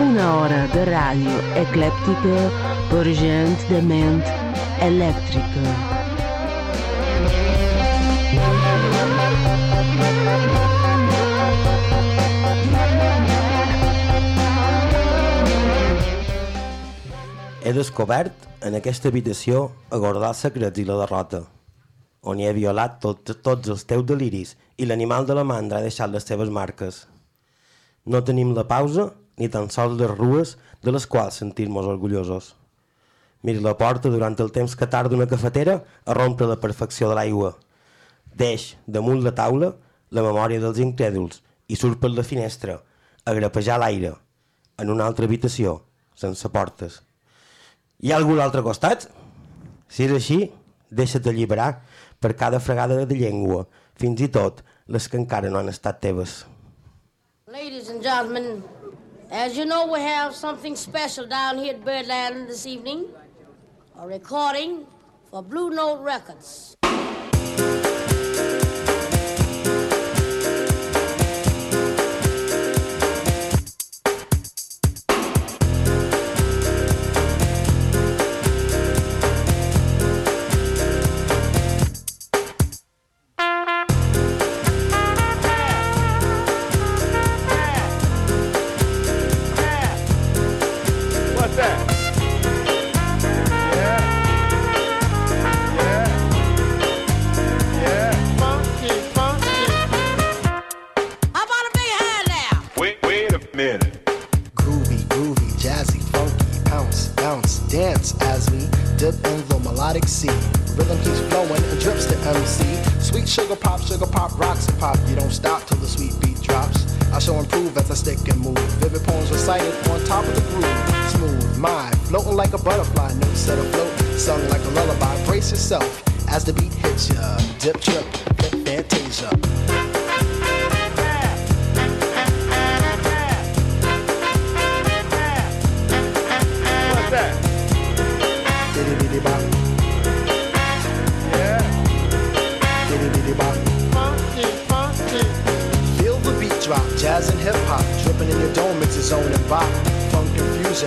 Una hora de ràdio eclèptica per gent de ment elèctrica. He descobert en aquesta habitació agordar els secrets i la derrota, on hi he violat tot, tots els teus deliris i l'animal de la mandra ha deixat les seves marques. No tenim la pausa ni tan sols les rues de les quals sentir-nos orgullosos. Miri la porta durant el temps que tarda una cafetera a rompre la perfecció de l'aigua. Deix damunt la taula la memòria dels incrèduls i surt per la finestra a grapejar l'aire en una altra habitació, sense portes. Hi ha algú a l'altre costat? Si és així, deixa't alliberar per cada fregada de llengua, fins i tot les que encara no han estat teves. Ladies and gentlemen, as you know, we have something special down here at Birdland this evening. A recording for Blue Note Records.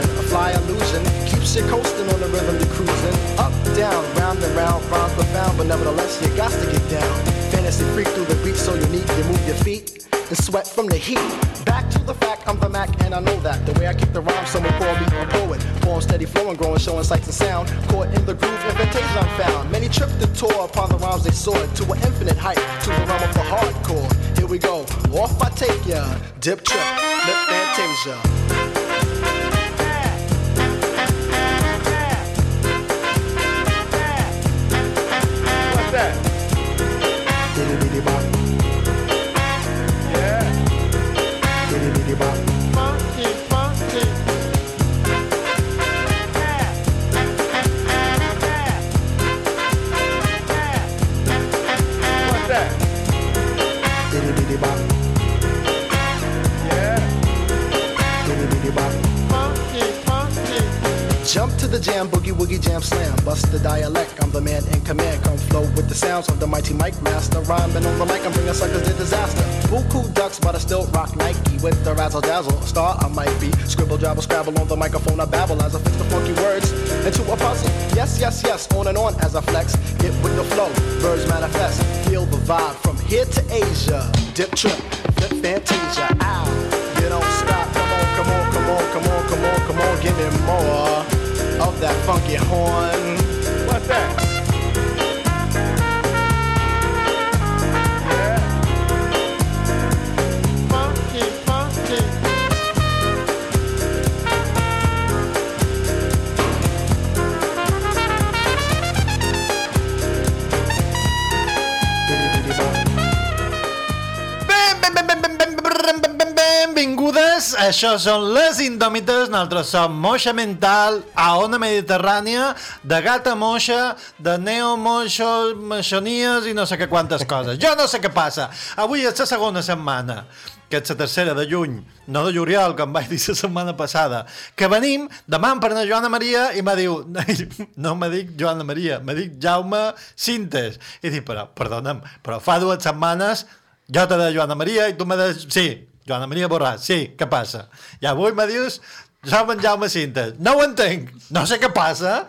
A fly illusion, keeps you coasting on the rhythm to cruising. Up, down, round and round, rhymes profound, but nevertheless you got to get down. Fantasy freak through the beat so unique, you move your feet and sweat from the heat. Back to the fact, I'm the Mac and I know that. The way I kick the rhyme, someone call me a poet. Form steady flowing, growing, showing sights and sound. Caught in the groove, invitation I'm found. Many tripped the tour upon the rhymes they soared to an infinite height, to the realm of the hardcore. Here we go, off I take ya. Dip trip, lip fantasia. Jam, boogie woogie jam slam. Bust the dialect, I'm the man in command. Come flow with the sounds of the mighty mic master. Rhyming on the mic, I'm bringing suckers to disaster. Buku ducks, but I still rock Nike with the razzle dazzle. A star I might be. Scribble, jabble, scrabble on the microphone. I babble as I fix the funky words into a puzzle. Yes, yes, yes, on and on as I flex. Get with the flow, birds manifest. Feel the vibe from here to Asia. Dip trip, flip fantasia. Ow, you don't stop. Come on, come on, come on, come on, come on, come on, give me more of that funky horn. What's that? Això són les Indòmites, nosaltres som Moixa Mental, a Ona Mediterrània, de Gata Moixa, de Neo Moixo, Moixonies i no sé què quantes coses. Jo no sé què passa. Avui és la segona setmana que és la tercera de juny, no de juliol, com vaig dir la setmana passada, que venim, demà em parla Joana Maria i me diu, no me dic Joana Maria, me dic Jaume Cintes. I dic, però, perdona'm, però fa dues setmanes jo te de Joana Maria i tu me dius, sí, Joana Maria Borràs, sí, què passa? I avui me dius, en Jaume Cintes. No ho entenc, no sé què passa.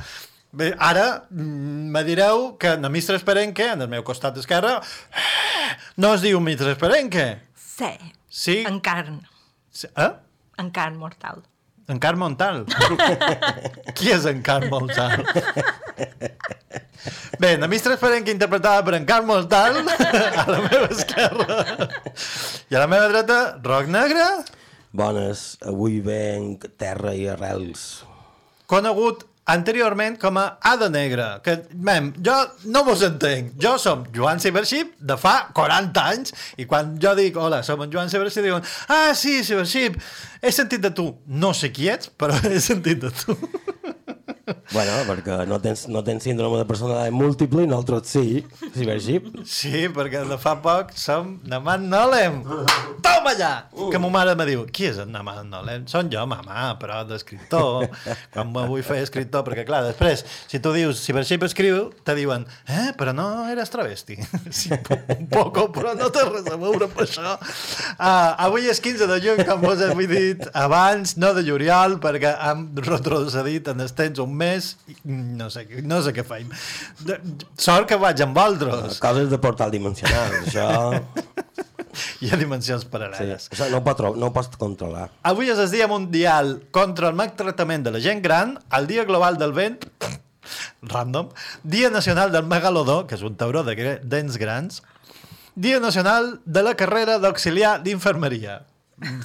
Bé, ara mm, me direu que en Mistre Esperenque, en el meu costat esquerre, no es diu Mistre Esperenque. Sí. Sí? En carn. Sí, Eh? En carn mortal. En Carn Montal. Qui és en Carn Montal? Bé, la mistra Esperenque interpretada per en Carn Montal a la meva esquerra. I a la meva dreta, Roc Negre, Bones, avui venc terra i arrels. conegut anteriorment com a Ada Negra, que, mem, jo no vos entenc. Jo som Joan Cibership de fa 40 anys i quan jo dic, hola, som en Joan Cibership, diuen, ah, sí, Cibership, he sentit de tu. No sé qui ets, però he sentit de tu. Bueno, perquè no tens, no tens síndrome de personalitat múltiple i nosaltres sí, cibership. Sí, perquè de fa poc som Naman Nolem. Toma allà! Que ma mare me diu, qui és en Naman Nolem? Són jo, mamà, però d'escriptor. Quan me vull fer escriptor, perquè clar, després, si tu dius Cibership escriu, te diuen, eh, però no eres travesti. Sí, un poco, però no té res a veure amb això. Uh, avui és 15 de juny, com vos he dit abans, no de juliol, perquè hem retrocedit en els temps un mes, no sé, no sé què faim. De, sort que vaig amb altres. Coses de portal dimensional, això, Hi ha dimensions sí, paral·leles. això no, ho pot, no ho pots controlar. Avui és el Dia Mundial contra el maltractament de la gent gran, el Dia Global del Vent, random, Dia Nacional del Megalodó, que és un tauró de dents grans, Dia Nacional de la carrera d'auxiliar d'infermeria.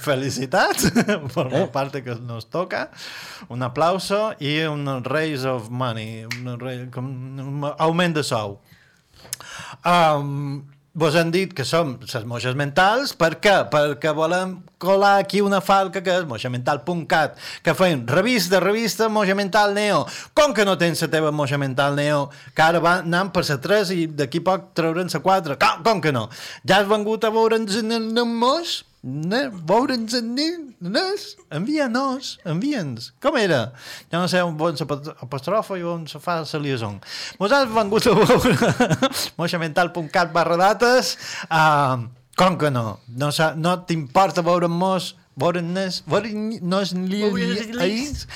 Felicitats per la part que nos toca. Un aplauso i un raise of money, un, ra- com un augment de sou. Um, vos han dit que som les moixes mentals, per què? Perquè volem colar aquí una falca que és moixamental.cat, que feim revista, revista, moixa mental neo. Com que no tens la teva moixa mental neo, que ara va anant per la 3 i d'aquí poc trauran la 4? Com, com que no? Ja has vengut a veure'ns en el moix? Ne, veure'ns en nes? Envia-nos, envia'ns. Com era? Jo no sé on on s'apostrofa i on se fa la liaison. Mos has vengut a veure moixamental.cat barra dates. Uh, com que no? No, no t'importa veure'm-mos veure'ns, veure'ns Veure'ns-los.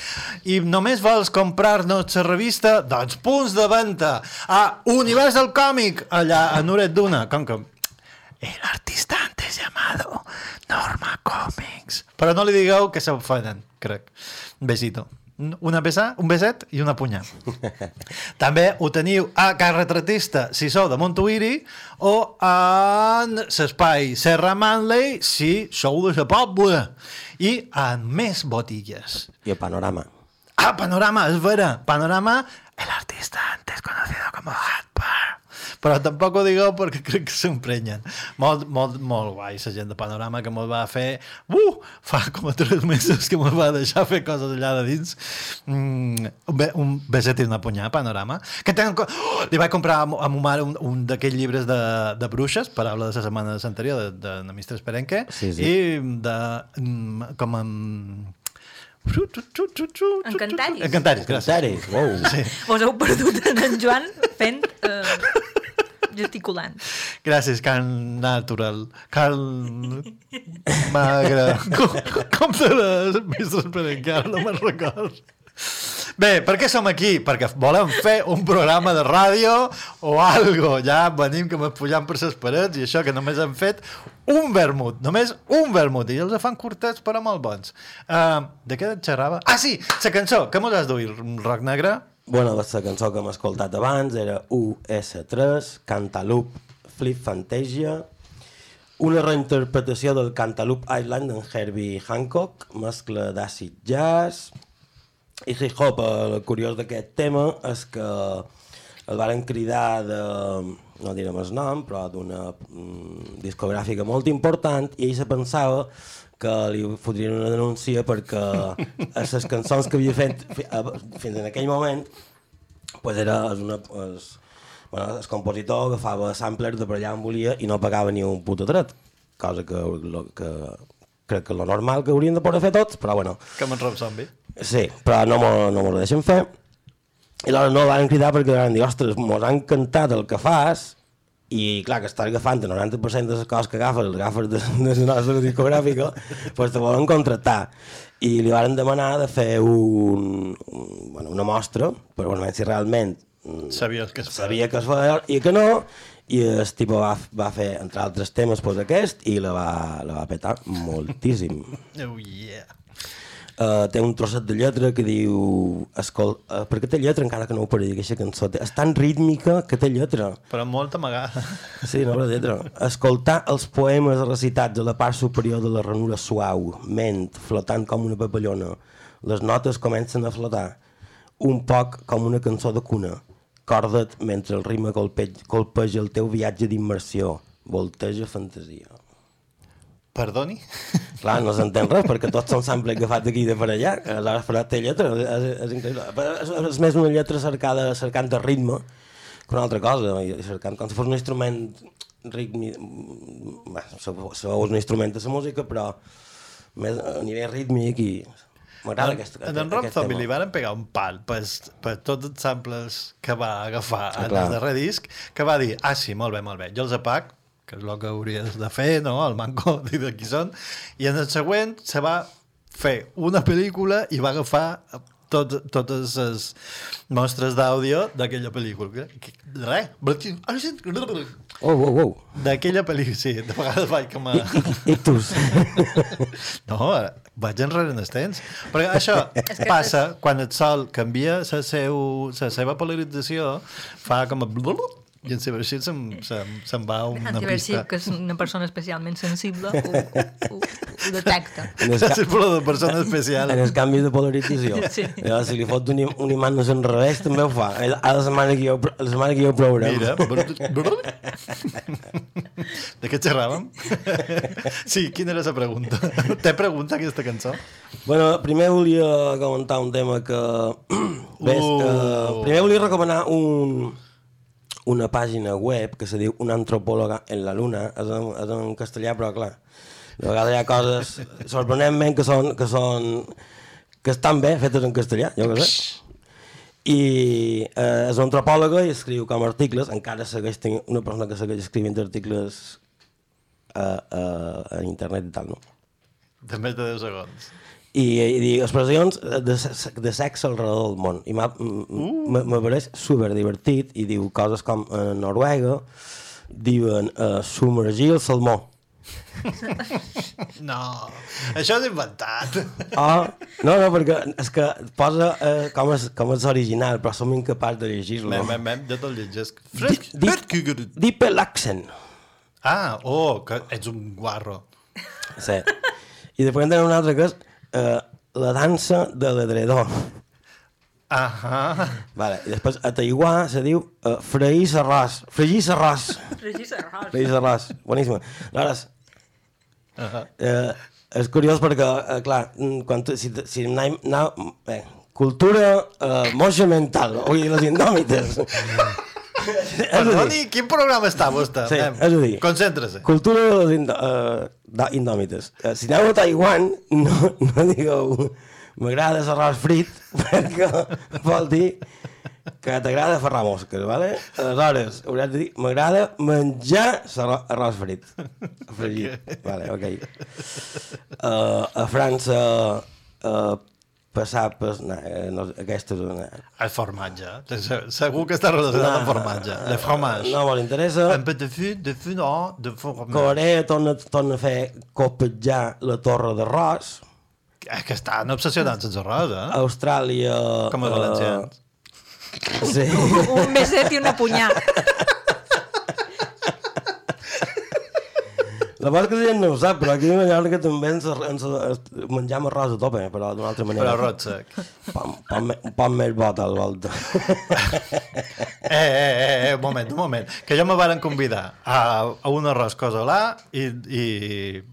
i només vols comprar-nos la revista, doncs punts de venda a Univers del Còmic, allà a Nuret Duna, com que el artista antes llamado Norma Comics. Però no li digueu que s'ofenen, crec. Un besito. Una besa, un beset i una punya. També ho teniu a Car Retratista, si sou de Montuïri, o en l'espai Serra Manley, si sou de la Pobla. I en més botigues. I el panorama. Ah, Panorama, es vera. Panorama, el artista antes conocido como Hatbar. Però tampoc ho digueu perquè crec que s'emprenyen. Molt, molt, molt guai, la gent de Panorama que me'l va fer... Uh, fa com a tres mesos que me'l va deixar fer coses allà de dins. Mm, un, be, un beset i una punyà, Panorama. Que tenen... Oh, li vaig comprar a, mo- a ma mare un, un d'aquells llibres de, de bruixes, paraula de la setmana anterior, de, de, de Mistres Perenque, Sí, sí. i de... mm, com amb... Encantaris. Encantaris, gràcies. Seris, wow. Sí. Us heu perdut en en Joan fent... Eh, gesticulant. Gràcies, Carl Natural. Carl Magre. Com, com te les mistres per encara, no me'n record. Bé, per què som aquí? Perquè volem fer un programa de ràdio o algo. Ja venim que m'es pujant per les parets i això que només hem fet un vermut, només un vermut, i els fan curtets però molt bons. Uh, de què et xerrava? Ah, sí, la cançó, que mos has duit, Roc Negre? Bueno, la cançó que hem escoltat abans era US3, Cantaloupe, Flip Fantasia, una reinterpretació del Cantaloupe Island d'en Herbie Hancock, mescla d'acid jazz i hip hop. El curiós d'aquest tema és que el varen cridar de, no direm el nom, però d'una mm, discogràfica molt important i ell se pensava que li fotrien una denúncia perquè a les cançons que havia fet fins en aquell moment pues era és una, és, bueno, el compositor agafava samplers de per allà on volia i no pagava ni un puto dret cosa que, lo, que crec que lo normal que haurien de poder fer tots però bueno, Com en Rob Zombie. Sí, però no m'ho no deixen fer. I aleshores no van cridar perquè van dir, ostres, mos ha encantat el que fas i clar, que estàs agafant el 90% de les coses que agafes, les agafes de, de la nostra discogràfica, doncs te volen contractar. I li van demanar de fer un, un, bueno, una mostra, però bueno, si realment mm, Sabies que es feia. sabia que es feia i que no, i el tipus va, va fer, entre altres temes, pues, aquest, i la va, la va petar moltíssim. Oh, yeah. Uh, té un trosset de lletra que diu Escol... Uh, perquè té lletra encara que no ho pari aquesta cançó és tan rítmica que té lletra. Però molt amagada. sí, no, la lletra. Escoltar els poemes recitats a la part superior de la ranura suau ment, flotant com una papallona. Les notes comencen a flotar un poc com una cançó de cuna. Corda't mentre el ritme colpe... colpeja el teu viatge d'immersió. Volteja fantasia Perdoni? Clar, no s'entén res, perquè tots són samples agafats d'aquí i de per allà. Aleshores, però té lletra, és, és increïble. És, és més una lletra cercada, cercant el ritme que una altra cosa, i cercant com si fos un instrument rítmic... Bé, sabeu un instrument de la música, però més a nivell rítmic i... M'agrada aquest, En en Rob aquest Zombie li van pegar un pal per, per tots els samples que va agafar en clar. el darrer disc, que va dir, ah sí, molt bé, molt bé, jo els apac, que és el que hauries de fer, no?, el manco dir de qui són, i en el següent se va fer una pel·lícula i va agafar tot, totes les mostres d'àudio d'aquella pel·lícula. Que- Res. Oh, oh, oh. D'aquella pel·lícula, sí, de vegades vaig com a... Ictus. No, vaig enrere en els temps. Perquè això passa quan el sol canvia la, seu, la seva polarització, fa com a... blulul, I en Cibershit se'n, se'n, se'n va una Antiversiv, pista. que és una persona especialment sensible, ho, ho, ho detecta. És de persona especial. En els canvis de polarització. Sí. Llavors, si li fot un, un imant no se'n revés, també ho fa. Eh, A la setmana que jo, la setmana que jo ho provarem. Mira, de què xerràvem? Sí, quina era la pregunta? Té pregunta aquesta cançó? Bueno, primer volia comentar un tema que... Ves, Uh. uh, primer volia recomanar un, una pàgina web que se diu Una antropòloga en la luna. És en, és en castellà, però clar, de vegades hi ha coses sorprenentment que són, que són que estan bé fetes en castellà, jo què sé. I eh, és antropòloga i escriu com articles, encara segueix tenint una persona que segueix escrivint articles a, a, a internet i tal, no? De més de 10 segons. I, i diu expressions de, de sexe alrededor del món i m'ha- m- m- me pareix super divertit i diu coses com a Noruega diuen uh, submergir el salmó No, això és inventat. oh, no, no, perquè és que posa uh, com, és, com és original però som incapaç de llegir-lo Mem, mem, mem, jo te'l llegesc. Di- Fresc, di- fresc. Dipelaxen Ah, oh, que ets un guarro. sí. i després en tenen una altra que és uh, la dansa de l'edredor Ahà. vale. i després a Taiwan se diu uh, freir arròs fregir Arròs. Feliç arròs, boníssima. Aleshores, Ahà. eh, és curiós perquè, eh, clar, quan tu, si, si anem, anem, eh, cultura eh, moja mental, oi, les indòmites. Perdoni, dir, quin programa està vostè? Sí, Anem, és a dir- Concéntrese. cultura de les indò, eh, indòmites. Eh, si aneu a Taiwan, no, no digueu m'agrada l'arròs frit, perquè vol dir que t'agrada ferrar mosques, vale? Aleshores, hauràs de dir, m'agrada menjar arròs frit. Fregit. Vale, ok. Uh, a França, uh, passar per... No, eh, no, aquesta és una... El formatge. Se- Segur que està relacionat amb formatge. Le fromage. No me l'interessa. Un peu de fût, de fût, no, de fromage. Corea torna, torna a fer copejar la torre d'arròs. És que estan obsessionats amb arròs, eh? Austràlia... Com els eh, valencians. Sí. Un beset i una punyà. La cosa que la gent no ho sap, però aquí a Mallorca també ens, ens, ens menjam arròs a tope, però d'una altra manera. Però arròs sec. Pam, pam, un poc més bot al volta. Eh, eh, eh, eh, un moment, un moment. Que jo me varen convidar a, a un arròs cosolà i, i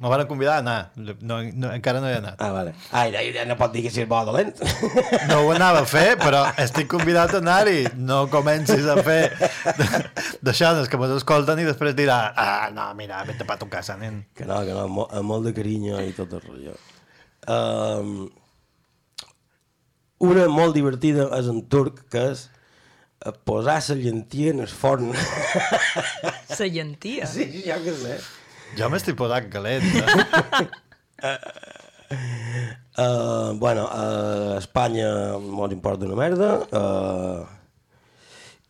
me varen convidar a anar. No, no, encara no hi he anat. Ah, vale. Ai, ja, ja no pot dir que si és bo o dolent. No ho anava a fer, però estic convidat a anar-hi. No comencis a fer d'això, que mos escolten i després dirà ah, no, mira, vete pa tu casa, nen. Que no, que no, amb, mo- amb molt de carinyo i tot el rotllo. Um, una molt divertida és en turc, que és eh, posar la llentia en el forn. La llentia. sí, ja que sé. Jo m'estic posant calent. Eh? Uh, bueno, a Espanya molt importa una merda. Uh,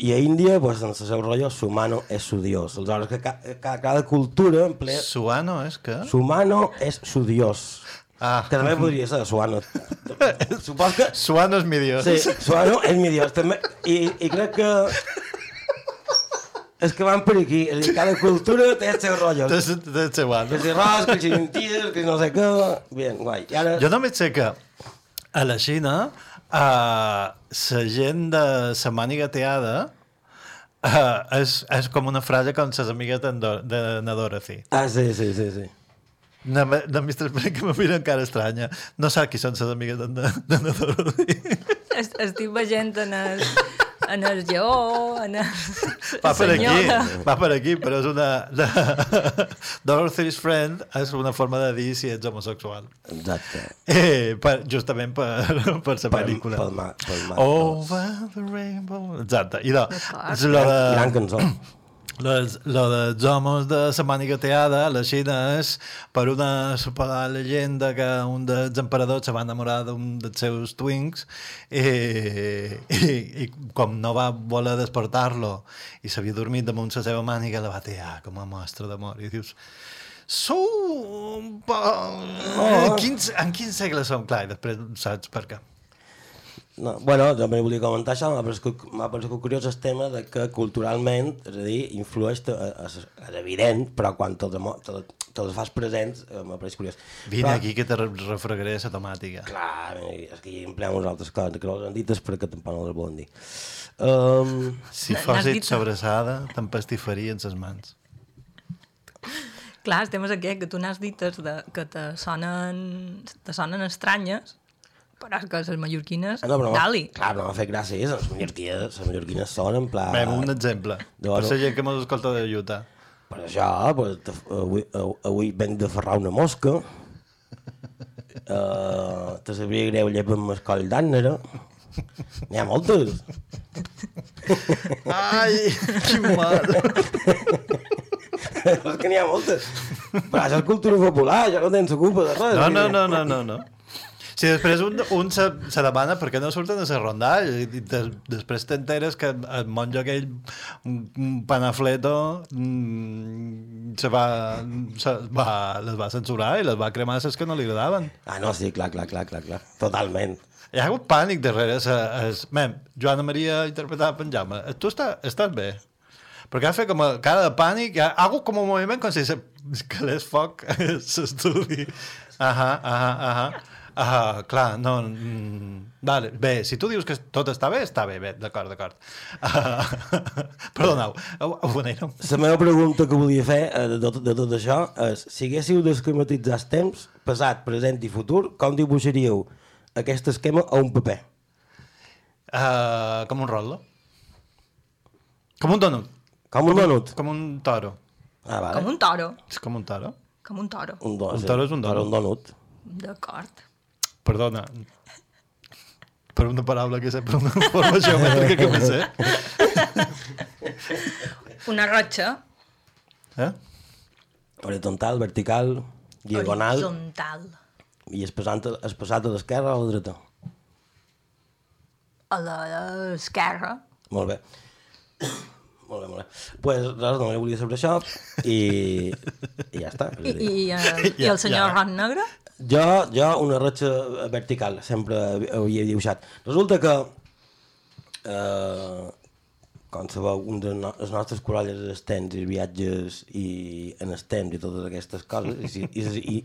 I a Índia, pues, en el seu rotllo, sumano és su dios. Aleshores, que ca, ca, cada cultura emplea... Suano és que? Sumano és su dios. Ah. Que també podria ser suano. Supos que... Suano és mi dios. Sí, suano és mi dios. També, i, I crec que... És que van per aquí. És dir, cada cultura té el seu rotllo. De, de Suano. Que si arròs, que si mentides, que no sé què... Bien, guai. I ara... Jo només sé que a la Xina uh, la gent de la màniga teada uh, és, és com una frase com les amigues de na Dorothy. Ah, sí, sí, sí, sí. No, no m'hi que me mira encara estranya. No sap qui són les amigues d'en de, de na Dorothy. Es, estic veient en el, en el lleó, en el... Va per aquí, va per aquí, però és una... De, Dorothy's Friend és una forma de dir si ets homosexual. Exacte. Eh, per, justament per, per la pel·lícula. pel ma- pel ma- Over the rainbow. Exacte. I de, és lo de, Gran cançó. Les, lo dels homes de la màniga teada, la Xina és per una suposada llegenda que un dels emperadors se va enamorar d'un dels seus twins i, i, i com no va voler despertar-lo i s'havia dormit damunt la seva màniga, la va tear com a mostra d'amor. I dius, sou... Oh. Quin, en quin segle som? Clar, després saps per què. No, bueno, també volia comentar això, m'ha paregut, m'ha paregut curiós el tema de que culturalment, és a dir, influeix, te- és, és evident, però quan te'ls te, te fas presents, eh, m'ha paregut curiós. Vine però, aquí que te re- refregaré la tomàtica. Clar, eh, és que hi empleem unes altres coses, que no les han dites perquè tampoc no les volen dir. Um, Si fossis dit- sobrassada, t'empastifarien les mans. Clar, el tema és aquest, que tu n'has dites de, que te sonen, te sonen estranyes, però és que les mallorquines, ah, no, però dali. Clar, però m'ha fet gràcia, les mallorquines, les mallorquines són en pla... Bé, un exemple. No, per la gent que mos escolta de Utah. Per això, pues, avui, avui venc de ferrar una mosca, uh, te sabria greu llepar amb el coll d'ànera, n'hi ha moltes. Ai, quin mal. és que n'hi ha moltes. Però això és cultura popular, ja no tens culpa de res. No, no, no, no, no, no. Si després un, un se, se demana per què no surten a la rondall i, i des, després t'enteres que el monjo aquell un, un panafleto mm, se va, se va, les va censurar i les va cremar les que no li agradaven. Ah, no, sí, clar, clar, clar, clar, clar. Totalment. Hi ha hagut pànic darrere. Es, es, mem, Joana Maria interpretava en Jaume. Tu està, estàs bé? Perquè ha fet com a cara de pànic, ha, ha hagut com un moviment com si se, que l'és foc a l'estudi. Ahà, ahà, ahà. Ah, clar, no... Mm, vale, bé, si tu dius que tot està bé, està bé, bé, d'acord, d'acord. Ah, perdoneu, on érem? La meva pregunta que volia fer eh, de tot, de tot això és, si haguéssiu d'esquematitzar els temps, passat, present i futur, com dibuixaríeu aquest esquema a un paper? Uh, com un rotlo. Com un donut. Com un donut? Com un toro. Ah, vale. Com un toro. És com un toro. Com un toro. Un, do, un toro és un donut. Un donut. D'acord. Perdona. Per una paraula que sé, per una forma geomètrica que me sé. Una rotxa. Eh? Horizontal, vertical, diagonal Horitzontal. i es passat, passat a l'esquerra o a la dreta. A l'esquerra. Molt bé. Molt bé, molt bé. pues, res, només volia saber això i, i ja està. És I, a dir, i, i el senyor ja. Ron Negre? Jo, jo una ratxa vertical, sempre havia dibuixat. Resulta que eh, com sabeu, un dels no, les nostres corolles dels temps i viatges i en els temps i totes aquestes coses i, i, i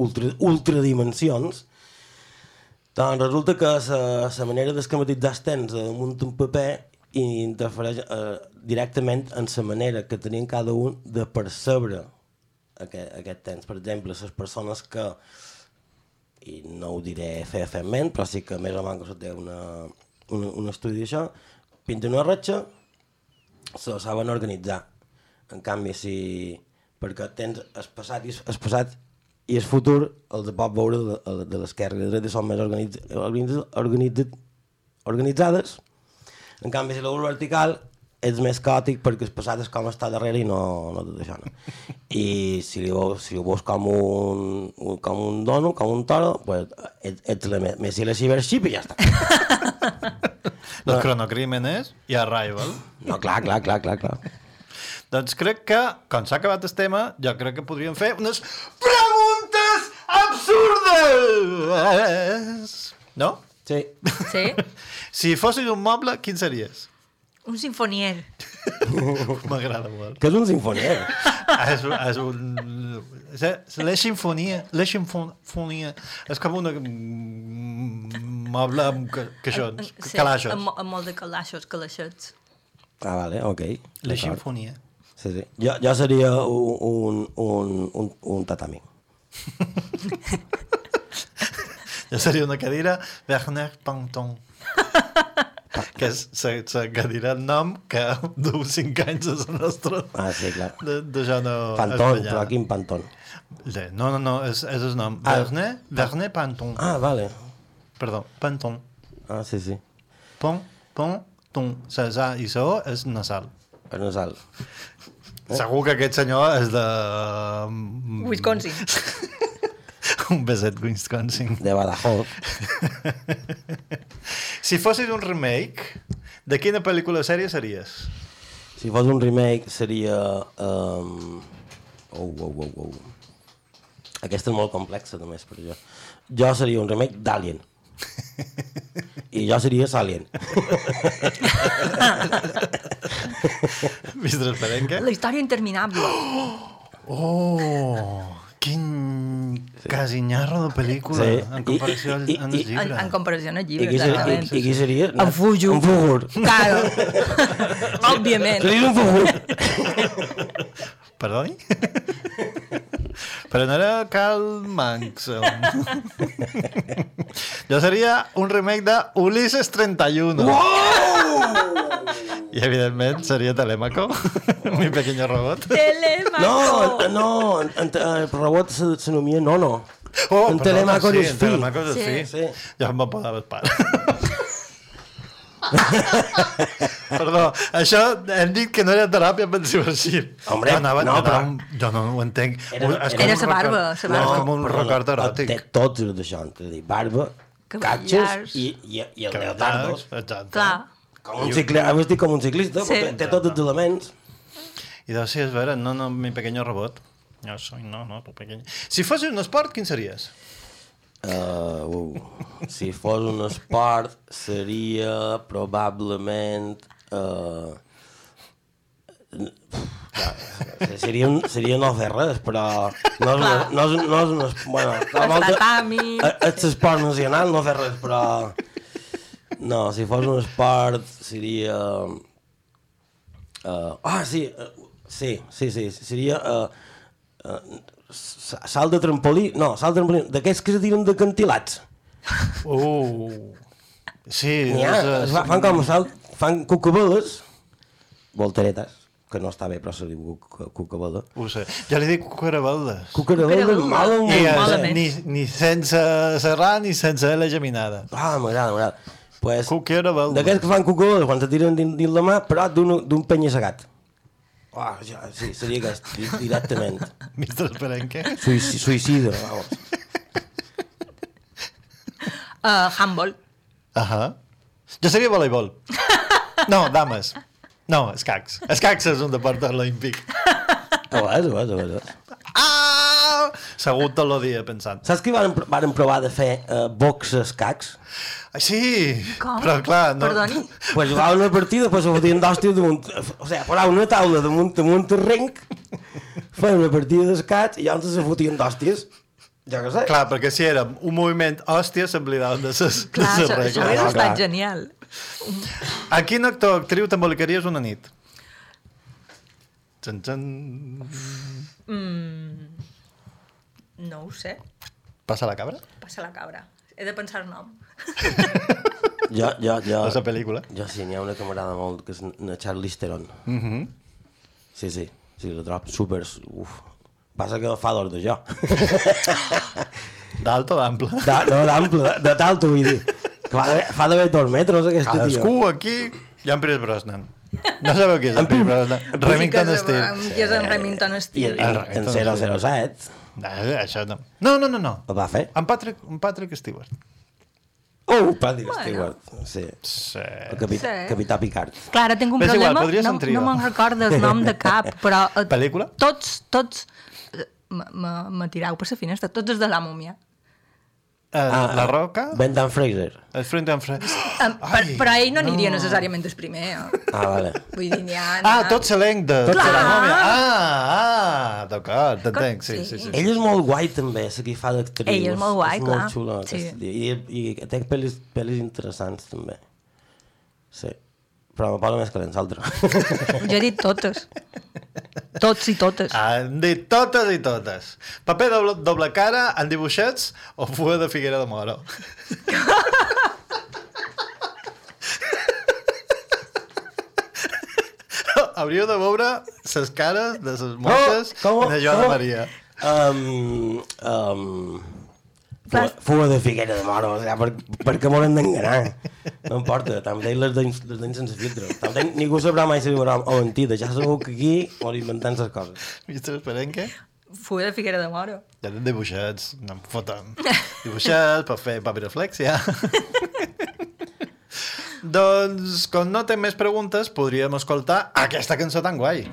ultra, ultradimensions doncs resulta que la manera d'esquematitzar els temps damunt un paper i interfereix eh, directament en la manera que tenien cada un de percebre aquest, aquest temps. Per exemple, les persones que, i no ho diré fefament, però sí que més o menys té una, un, un estudi d'això, pinten una ratxa, se saben organitzar. En canvi, si... perquè tens el passat i el passat i el futur els pots veure de, de l'esquerra i de la dreta són més organitz, organitz, organitz, organitzades en canvi, si la veus vertical és més caòtic perquè el passat és com està darrere i no, no tot això. No? I si, li veus, si ho veus com un, un, com un dono, com un toro, pues, ets, ets la Messi la Cybership i ja està. Los cronocrímenes i Arrival. No, clar, clar, clar, clar, clar. Doncs crec que, com s'ha acabat el tema, jo crec que podríem fer unes preguntes absurdes! No? Sí. Sí? Si fossis un moble, quin series? Un sinfonier. M'agrada molt. Que és un sinfonier. és, és un... és La sinfonia, la sinfonia. És com una moble amb ca- caixons, Sí, calaixos. Amb, amb molt de calaixos, calaixets. Ah, vale, ok. La sinfonia. Sí, sí. Jo, jo seria un, un, un, un, un tatami. Jo seria una cadira Werner Panton. que és la, cadira en nom que du 5 anys a la nostra... Ah, sí, clar. De, de ja no... Pantón, espanyola. però quin pantón? Sí, No, no, no, és, és el nom. Ah. Werner, Werner Panton. Ah, vale. Perdó, Panton. Ah, sí, sí. Pon, pon, ton. Za i o és nasal. És nasal. Segur que aquest senyor és de... Wisconsin. un beset Wisconsin. De Badajoz. Si fossis un remake, de quina pel·lícula o sèrie series? Si fos un remake seria... Um... Oh, oh, oh, oh. Aquesta és molt complexa, només, per jo. Jo seria un remake d'Alien. I jo seria Salien. Mistre Esperenque? La història interminable. Oh, quin casinyarro de pel·lícula Sí. en comparació al, I- i- i- En, llibre. en comparació al I llibre, qui, seria, i, i qui seria? En Fuju. En Fugur. Claro. Òbviament. Seria un Fugur. Perdoni? Però no era Karl Manx. jo seria un remake de Ulises 31. I evidentment seria Telemaco, mi pequeño robot. Telemaco. No, no, en, en, el robot se- s'anomia Nono. Oh, en Telemaco sí, és en fi. Telemaco és Sí. fi. Sí. Ja em va podar el pare. Perdó, això hem dit que no era teràpia pensiva-xip. Hombre, jo, anava, no, jo, però- jo no ho entenc. Era- és era sa barba, sa No, barba. és com un record eròtic. Té tots els d'això, és a dir, barba, catxes i, i, i el leotardos. Exacte. Clar. Com un ciclista, has vestit com un ciclista, Sí. té, tots els elements. I doncs, sí, és vera, no, no, mi pequeño robot. No soy, no, no, tu pequeño. Si fossis un esport, quin series? Uh, uh, si fos un esport, seria probablement... Uh, seria, un, seria no fer res, però no és, una, no és, no és un. Bueno, a volta- tatami. eh, és esport nacional, no fer res, però... No, si fos un esport, seria... Uh, ah, sí, uh, sí, sí, sí, seria... Uh, uh, salt de trampolí, no, salt de trampolí, d'aquests que se tiren de cantilats. Uh, sí, N'hi ha, és, es fa, fan com salt, fan cucabeles, voltaretes, que no està bé, però se diu cuca- cucabela. Ho sé. Jo li dic cucarabaldes. Eh, Malament. ni, ni sense serrar ni sense la geminada. Ah, m'agrada, m'agrada. Pues, Cucarabeles. D'aquests que fan cucabeles, quan se tiren dins, dins la mà, però d'un d'un penya-segat. Ah, ja, sí, seria aquest, di- directament. Mister Esperenque. Suïci, suïcida, vamos. Uh, handball. Ahà. Jo seria voleibol. No, dames. No, escacs. Escacs és un deport olímpic. Ho és, ho és, ho és. Ah! segut tot el dia pensant. Saps que van, van provar de fer uh, box escacs? Sí, Com? però clar... No... Perdoni? Pues jugaven una partida, pues se fotien d'hòsties damunt... O sigui, posaven una taula damunt, damunt el ring, feien una partida d'escacs i llavors se fotien d'hòsties. Jo què sé. Clar, perquè si érem un moviment hòstia, s'oblidaven de ses, de Clar, ses això, això regles. hauria estat genial. A quin actor o actriu t'embolicaries una nit? Txan, txan. No ho sé. Passa la cabra? Passa la cabra. He de pensar el nom. Jo, jo, jo... És la pel·lícula. Jo sí, n'hi ha una que m'agrada molt, que és na Charlize Theron. Mm -hmm. Sí, sí, sí, la trobo super... Uf. Passa que fa d'or de jo. D'alt o d'ample? No, d'ample, de, de talto, vull dir. Que fa d'haver- fa d'haver dos metres, aquesta tia. Cadascú aquí... Jan Pérez Brosnan. No sabeu qui és Jan Pérez Brosnan? Remington Steele. Qui és en Remington I Steele? en, en 007 Eh, Això no. No, no, no, no. el va fer. En Patrick, en Patrick Stewart. Oh, Patrick Bueno. Stewart. Sí, Sí. el capi, Sí. capità Picard. Clar, ara tinc un igual, problema, ser no, no me'n recordo el nom de cap, però... eh, Pel·lícula? Tots, tots... eh, me- me me tirau per la finestra, tots els de la múmia. Eh, la Roca? Brendan Fraser. El and Fre... Um, per, però ell no aniria no. necessàriament el primer. Eh? Ah, vale. Vull dir, n'hi ha... Ah, tot l'elenc de, de la Clar. mòmia. Ah, ah, d'acord, t'entenc, sí, sí, sí. Ell és molt guai, també, la que fa d'actriu. Ell és molt guai, és clar. molt xulo, Sí. aquest dia. I, I té pel·lis, pel·lis interessants, també. Sí. Però me posa més que l'altre. Jo he dit totes. Tots i totes. Han dit totes i totes. Paper doble, doble cara, en dibuixets o fuga de Figuera de Moro? Hauríeu de veure les cares de les monges com? de Joana Com? Maria. Um, um, fuga, fuga de Figuera de Moro, o sigui, per, perquè m'hauran d'enganar. No importa, també les d'anys les d'anys sense filtre. També ningú sabrà mai si veurà o mentida. Ja sabeu que aquí m'ho inventant les coses. Viste l'esperenque? Fuga de Figuera de Moro. Ja tenen dibuixets, no em foten. Dibuixets per fer papiroflexia. doncs, com no té més preguntes, podríem escoltar aquesta cançó tan guai.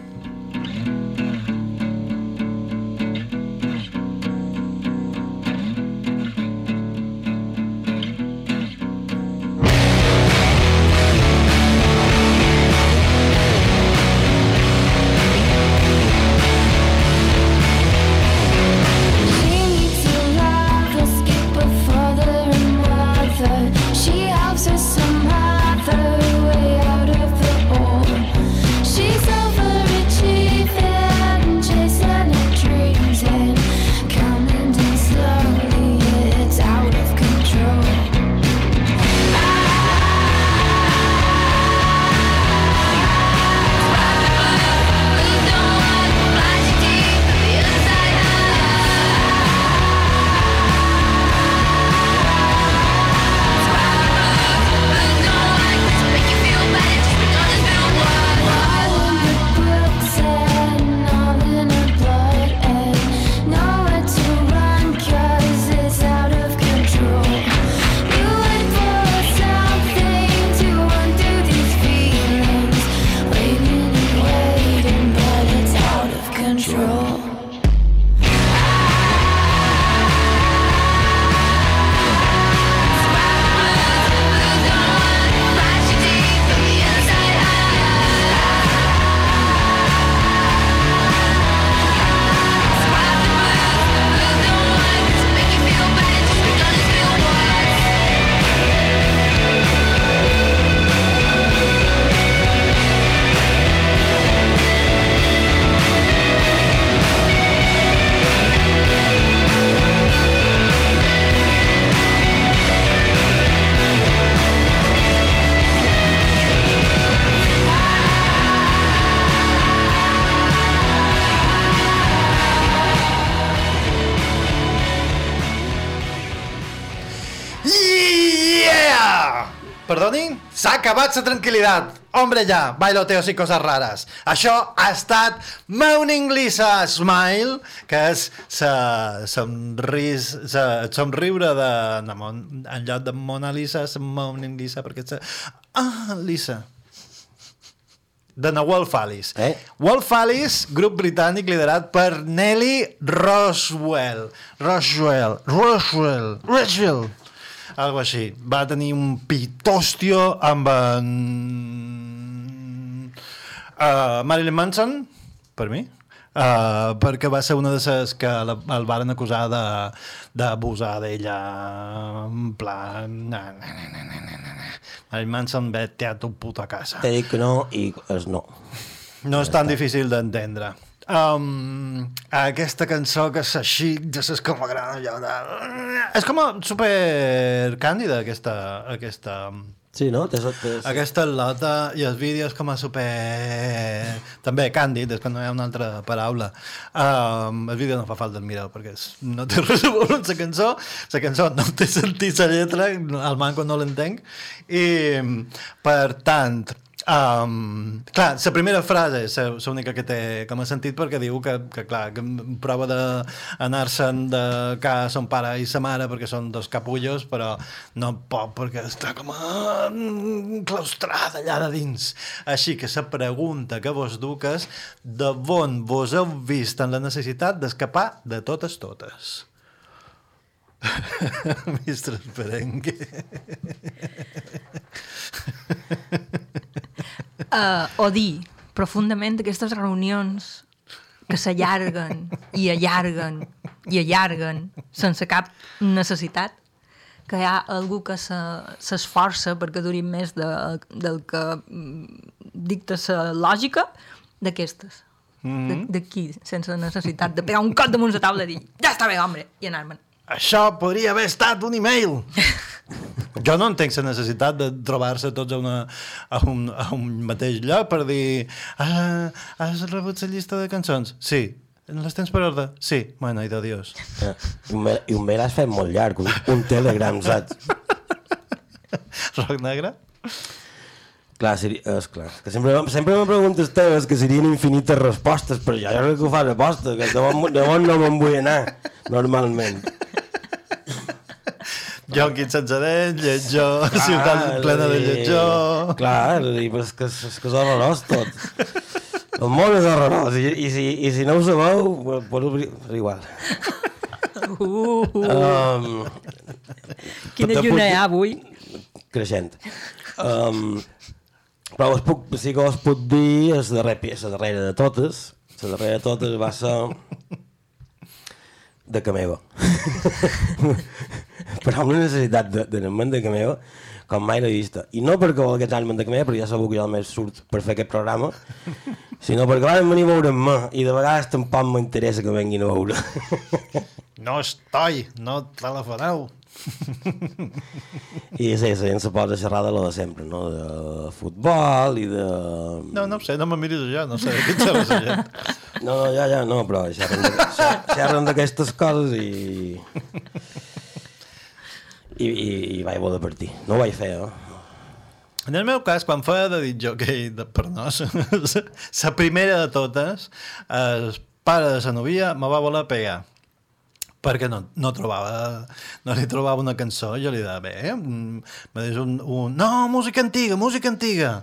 La tranquil·litat. Hombre, ja, bailoteos i coses rares. Això ha estat Moaning Lisa Smile, que és sa, somris, sa, somriure de, de Mon, en lloc de Mona Lisa, és Moaning Lisa, perquè és... Ah, Lisa. de na Wolf Alice. Eh? Wolf Alice, grup britànic liderat per Nelly Roswell. Roswell. Roswell. Roswell. Algo així. Va tenir un pitòstio amb en... Uh, Marilyn Manson, per mi, uh, perquè va ser una de les que la, el varen acusar de- d'abusar d'ella en plan... Na, na, na, na, na, na, na. Marilyn Manson, vete a tu puta casa. T'he dit que no i és no. No és tan difícil d'entendre. Um, aquesta cançó que és així, de ses que m'agrada allò de... És com a super càndida, aquesta, aquesta, Sí, no? Tens, tens... aquesta lota i els vídeos com a super... També càndid, és que no hi ha una altra paraula. Um, el vídeo no fa falta mirar perquè és, no té res a veure amb la cançó. La cançó no té sentit la lletra, al manco no l'entenc. I, per tant, Um, clar, la primera frase és l'única que té com a sentit perquè diu que, que clar, que prova d'anar-se'n de casa son pare i sa mare perquè són dos capullos però no pot perquè està com a claustrada allà de dins. Així que la pregunta que vos duques de on vos heu vist en la necessitat d'escapar de totes totes? Mistres Perengue uh, o dir profundament aquestes reunions que s'allarguen i allarguen i allarguen sense cap necessitat que hi ha algú que se- s'esforça perquè durin més de, del que mm, dicta la lògica d'aquestes. Mhm. D'aquí, sense necessitat de pegar un cop damunt la taula i dir ja està bé, home, i anar-me'n. Això podria haver estat un e-mail. Jo no entenc la necessitat de trobar-se tots a, una, a, un, a un mateix lloc per dir ah, has rebut la llista de cançons? Sí. Les tens per ordre? Sí. Bueno, i de Dios. Eh, I un, mail- I un mail has fet molt llarg, un, un telegram, saps? Roc negre? Clar, seria, és clar. Que sempre, sempre me preguntes teves que serien infinites respostes, però jo crec que ho fas aposta, que de on, de on no me'n vull anar, normalment. Jonquin sense dents, lletjó, ciutat plena de lletjó... Clar, és a dir, però és que, és que és horrorós tot. El món és horrorós, i, i, si, i si no ho sabeu, pues, pues, és igual. Uh, uh, Um, quina lluna hi ha avui. creixent. Um, però us puc, sí que us puc dir és la, darrera, la darrera de totes. La darrera de totes va ser de Cameva. però amb una necessitat de, de de Cameva com mai l'he vista. I no perquè volgués anar de Cameva, perquè ja sabeu que jo només surt per fer aquest programa, sinó perquè van venir a veure amb mi i de vegades tampoc m'interessa que venguin a veure. No estoy, no telefoneu. I sí, la gent se posa a xerrar de lo de sempre, no? De futbol i de... No, no sé, no me miris allò, no sé què la gent. No, no, ja, ja, no, però xerren, d'aquestes coses i... I, i, i vaig voler partir. No ho vaig fer, eh? En el meu cas, quan feia de dit jockey de, per nos, la primera de totes, el pare de la novia me va voler pegar perquè no, no trobava no li trobava una cançó jo li deia, bé, mm, me dius un, un no, música antiga, música antiga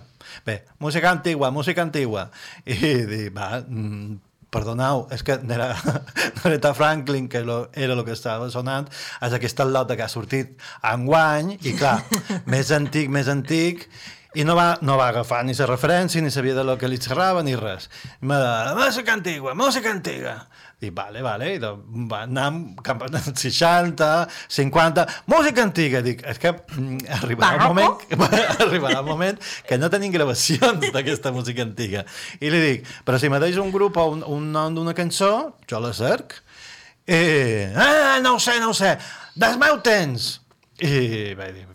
bé, música antigua, música antigua i dic, va mm, perdoneu, és que era, no era Aretha Franklin, que lo, era el que estava sonant, és aquesta lota que ha sortit enguany, i clar, més antic, més antic, i no va, no va agafar ni la referència, ni sabia de lo que li xerrava, ni res. I me de, música antigua, música antiga. I vale, vale, i de, va anar cap als 60, 50, música antiga. Dic, és que mm, arribarà un moment, arribarà un moment que no tenim gravacions d'aquesta música antiga. I li dic, però si me deix un grup o un, un nom d'una cançó, jo la cerc. I, ah, no ho sé, no ho sé, des meu temps. I vaig dir,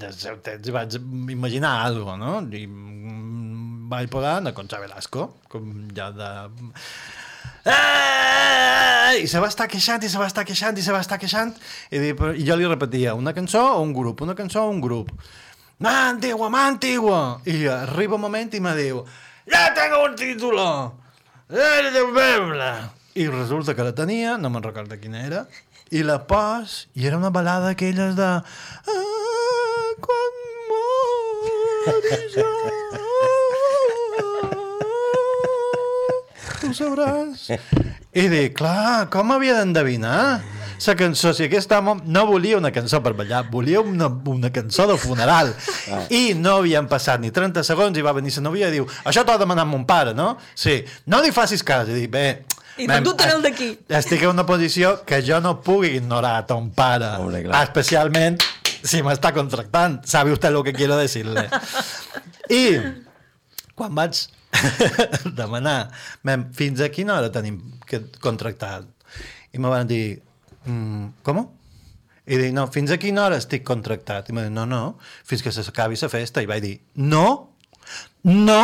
des seu temps vaig imaginar alguna cosa, no? I mm, vaig posar Concha Velasco, com ja de... I se va estar queixant, i se va estar queixant, i se va estar queixant, i, i jo li repetia, una cançó o un grup, una cançó o un grup. Mà antigua, mà antigua! I arriba un moment i me diu, ja tengo un título! Eh, de Bebla! I resulta que la tenia, no me'n recordo quina era, i la pos, i era una balada aquelles de... Ah, quan mori jo... ho sabràs. I dic, clar, com havia d'endevinar? La cançó, si aquest home no volia una cançó per ballar, volia una, una cançó de funeral. Ah. I no havien passat ni 30 segons i va venir la novia i diu, això t'ho ha demanat mon pare, no? Sí, no li facis cas. I dic, bé, I mem, tu el d'aquí. estic en una posició que jo no pugui ignorar a ton pare, Hombre, clar. especialment si m'està contractant. Sabe usted lo que quiero decirle. I quan vaig demanar, mem, fins a quina hora tenim que contractat? I me van dir, mm, com? I dic, no, fins a quina hora estic contractat? I me dic, no, no, fins que s'acabi la festa. I vaig dir, no, no,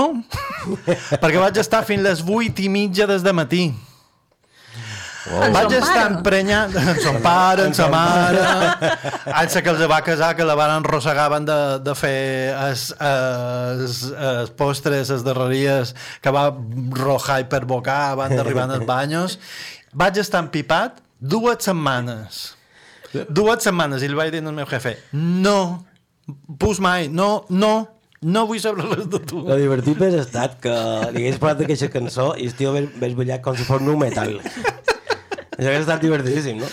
perquè vaig estar fins les vuit i mitja des de matí. En Vaig son estar pare. emprenyat en son pare, en sa mare, anys que els va casar, que la van enrossegaven de, de fer es, es, es postres, es darreries, que va rojar i per bocar, van d'arribar als banyos. Vaig estar empipat dues setmanes. Dues setmanes, i li vaig dir al meu jefe, no, pus mai, no, no, no vull saber res de tu. Lo divertit hauria estat que li hagués parlat d'aquesta cançó i el tio hagués ballat com si fos nu metal. Això hauria estat divertidíssim, no?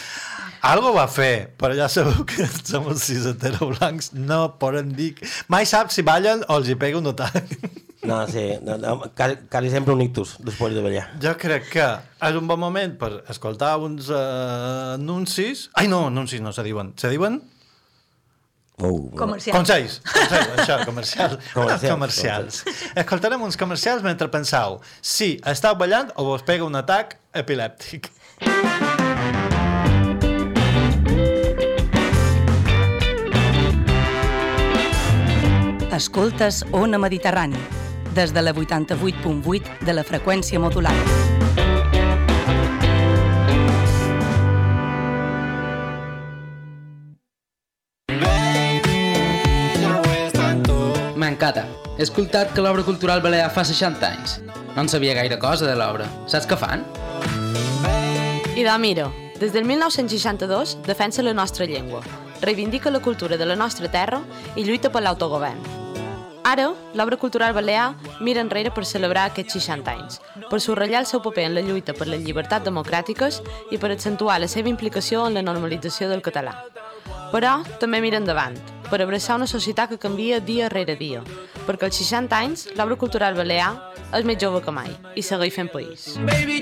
Algo va fer, però ja sabeu que som els sis heteroblancs, no poden dir... Mai sap si ballen o els hi pega un atac. No, sí, no, no, quasi, quasi sempre un ictus després de ballar. Jo crec que és un bon moment per escoltar uns uh, anuncis... Ai, no, anuncis no se diuen. Se diuen? Oh, Comercial. Consells. Consells, això, comercials. Comercials, comercials. Escoltarem uns comercials mentre penseu si estàu ballant o vos pega un atac epilèptic. Escoltes Ona Mediterrani, des de la 88.8 de la freqüència modulada. M'encanta. He escoltat que l'obra cultural balear fa 60 anys. No en sabia gaire cosa de l'obra. Saps què fan? I de des del 1962 defensa la nostra llengua, reivindica la cultura de la nostra terra i lluita per l'autogovern. Ara, l'obra cultural balear mira enrere per celebrar aquests 60 anys, per subratllar el seu paper en la lluita per les llibertats democràtiques i per accentuar la seva implicació en la normalització del català. Però també mira endavant, per abraçar una societat que canvia dia rere dia, perquè als 60 anys l'obra cultural balear és més jove que mai i segueix fent país. Baby,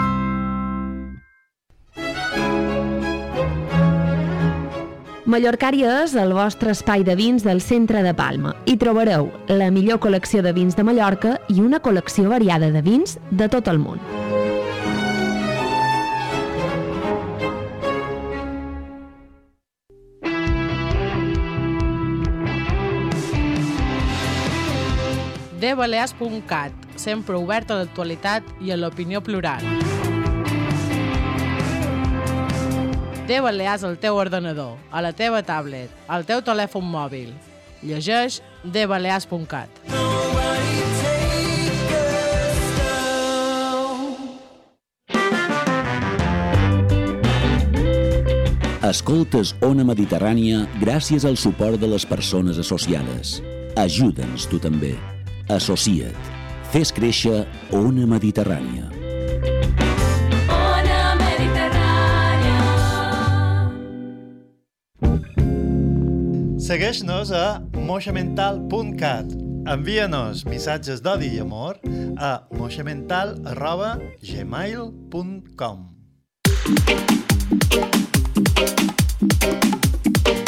Mallorcària és el vostre espai de vins del centre de Palma. Hi trobareu la millor col·lecció de vins de Mallorca i una col·lecció variada de vins de tot el món. dbalears.cat, sempre obert a l'actualitat i a l'opinió plural. De Balears al teu ordenador, a la teva tablet, al teu telèfon mòbil. Llegeix dbalears.cat. Escoltes Ona Mediterrània gràcies al suport de les persones associades. Ajuda'ns tu també. Associa't. Fes créixer Ona Mediterrània. Segueix-nos a moixamental.cat. Envia-nos missatges d'odi i amor a moixamental.gmail.com We let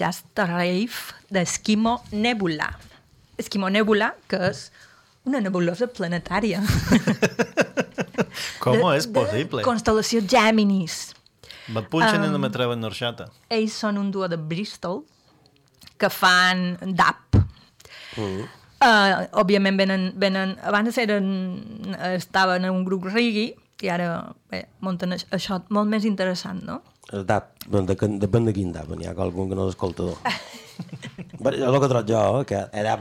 Just a Rave d'Esquimo Nebula. Esquimo Nebula, que és una nebulosa planetària. Com De- és possible? Constel·lació Géminis. Me punxen i no Um, me treuen norxata. Ells són un duo de Bristol que fan DAP. Mm. Uh, òbviament venen, venen, abans eren, estaven en un grup reggae i ara bé, munten aix- això molt més interessant, no? El dap, doncs depèn, de quin dap, n'hi ha algun que no és escoltador. Però jo el que trobo jo, que era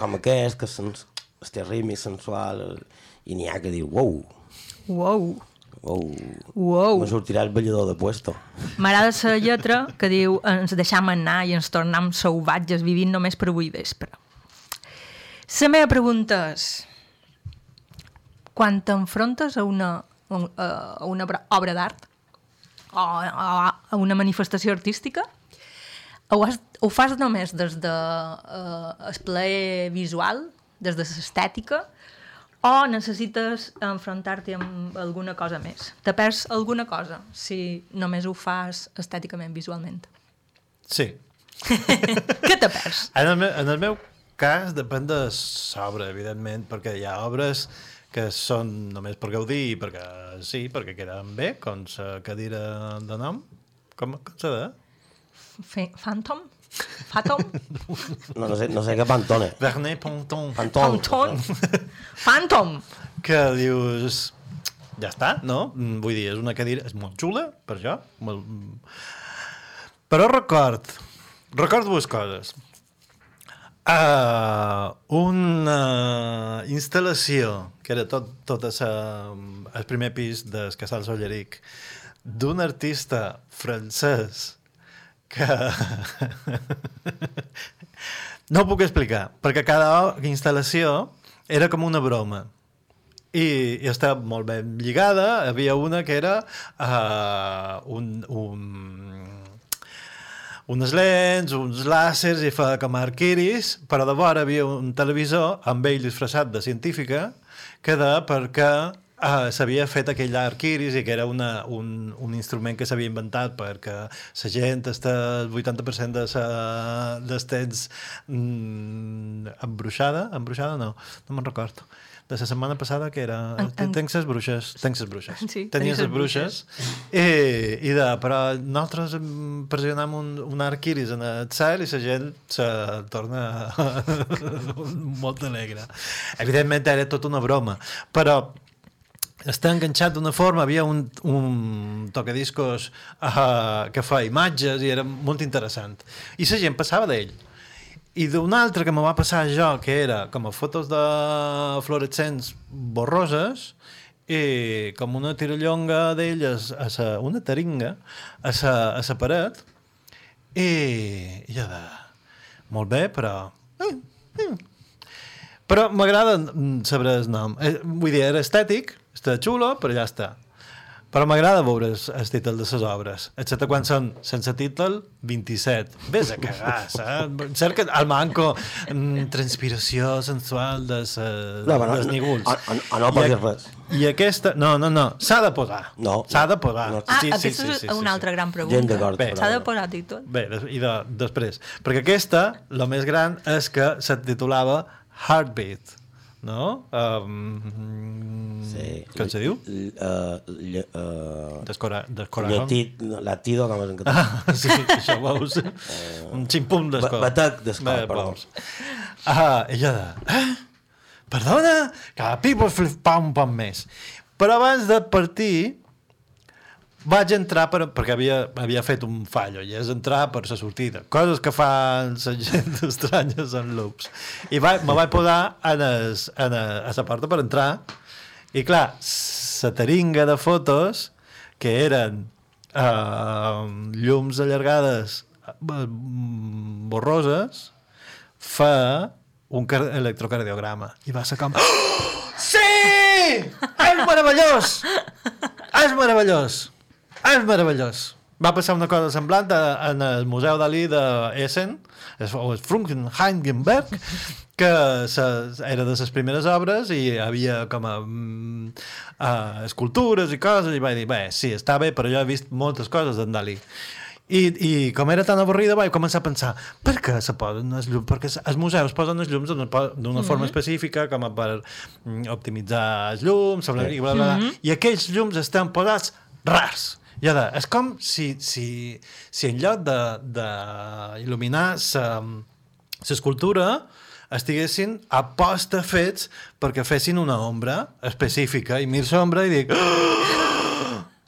com aquest, que és sens, este ritme sensual, i n'hi ha que diu, uau, Wow. uau, Uau. me sortirà el ballador de puesto. M'agrada la lletra que diu ens deixam anar i ens tornem salvatges vivint només per avui vespre. La meva pregunta és quan t'enfrontes a una, a una obra d'art o a a una manifestació artística ho, has, ho fas només des de uh, el plaer visual, des de l'estètica, o necessites enfrontar-te amb alguna cosa més? Te perds alguna cosa si només ho fas estèticament, visualment? Sí. Què te perds? En el, meu, en el meu cas depèn de l'obra, evidentment, perquè hi ha obres que són només per gaudir i perquè sí, perquè queden bé, com la cadira de nom. Com, com s'ha de? Fe- Phantom? Phantom? No, no sé, no sé què pantone. Vernet Ponton. Pantone. Phantom? Phantom! Que dius... Ja està, no? Mm, Vull dir, és una cadira... És molt xula, per això. Molt... Però record... Record dues coses. Uh, una instal·lació que era tot, tot esa, el primer pis del Casal Solleric d'un artista francès que no ho puc explicar perquè cada instal·lació era com una broma. I, i estava molt ben lligada. Havia una que era uh, un, un, unes lents, uns làsers i feia com arquiris, però de vora havia un televisor amb ell disfressat de científica que de perquè uh, s'havia fet aquell arc iris i que era una, un, un instrument que s'havia inventat perquè la gent està el 80% de sa, dels temps mm, embruixada, embruixada no, no me'n recordo de la setmana passada que era En- en- tenc ses bruixes tenc ses bruixes Sí, tenies ses bruixes i, i de, però nosaltres pressionem un, un arc iris en el cel i la gent se torna molt alegre. Evidentment era tot una broma però està enganxat d'una forma, havia un, un tocadiscos uh, que fa imatges i era molt interessant. I la gent passava d'ell. I d'un altre que me va passar jo, que era com a fotos de fluorescents borroses, i com una tirallonga d'elles, a sa, una taringa, a sa, a sa paret, i, jo de... Molt bé, però... Eh, eh. Però m'agrada saber el nom. Eh, vull dir, era estètic, està xulo, però ja està. Però m'agrada veure el, el títol de les obres, excepte quan són sense títol 27. Ves a cagar, saps? Cerca al manco mm, transpiració sensual de sa, No, no- dels nígols. o- o- o no posis a- res. I aquesta... No, no, no. S'ha de posar. No. S'ha de posar. Ah, aquesta és una altra gran pregunta. Gent d'acord. S'ha de posar títol? Bé, i de, després. Perquè aquesta, la més gran, és que se titulava Heartbeat, no? Um, Sí. Com se diu? Uh, lle, uh, Descora, descorazón. Lletit, latido, és en català. Ah, sí, això veus. Un ximpum d'escor. Ba- batec d'escor, perdó. Ah, ella de... Eh? Perdona? Cada pipo un poc més. Però abans de partir, vaig entrar per, perquè havia, havia fet un fallo i és entrar per la sortida. Coses que fan la gent estranyes en loops. I va, me vaig posar en es, en a, a la porta per entrar i clar, la taringa de fotos que eren uh, llums allargades eh, borroses fa un car- electrocardiograma. I va ser com oh, sí! és meravellós! És meravellós és meravellós va passar una cosa semblant a- en el Museu Dalí de Essen es- o el Frankenheigenberg que se, era de les primeres obres i havia com a mm, uh, escultures i coses i vaig dir, bé, sí, està bé però jo he vist moltes coses d'en Dalí i, I com era tan avorrida vaig començar a pensar per què se posen els llums? Perquè els museus posen els llums d'una po- d'una forma Mhm. específica com a per mm, optimitzar els llums bla, bla, Sí. bla, bla, bla. Mhm. i aquells llums estan posats rars i ara, és com si, si, si en lloc d'il·luminar l'escultura estiguessin aposta fets perquè fessin una ombra específica i mir l'ombra i dic "Ah,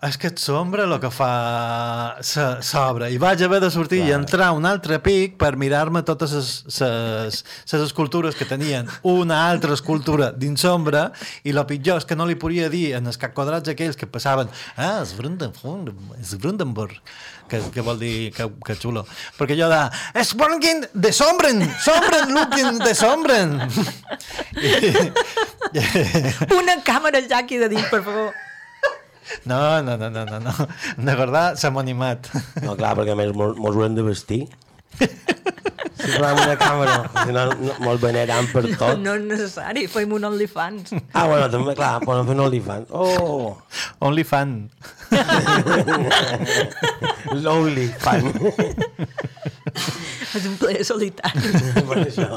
és que et sombra el que fa s'obra i vaig haver de sortir i entrar a un altre pic per mirar-me totes les escultures que tenien. Una altra escultura dins sombra i el pitjor és que no li podia dir en els quadrats aquells que passaven ah, és Brandenburg, és Brandenburg que, que vol dir que, que xulo. Perquè jo de es Brandenburg de sombren sombren looking de sombren Una càmera ja aquí de dins, per favor. No, no, no, no, no, no. De verdad, s'hem animat. No, clar, perquè a més mos, mos ho hem de vestir. Si posem una càmera, si no, no mos veneran per No, tot. no és necessari, fem un OnlyFans. Ah, bueno, també, clar, poden fer un OnlyFans. Oh! OnlyFan. L'OnlyFan. És un plaer solitari. per això.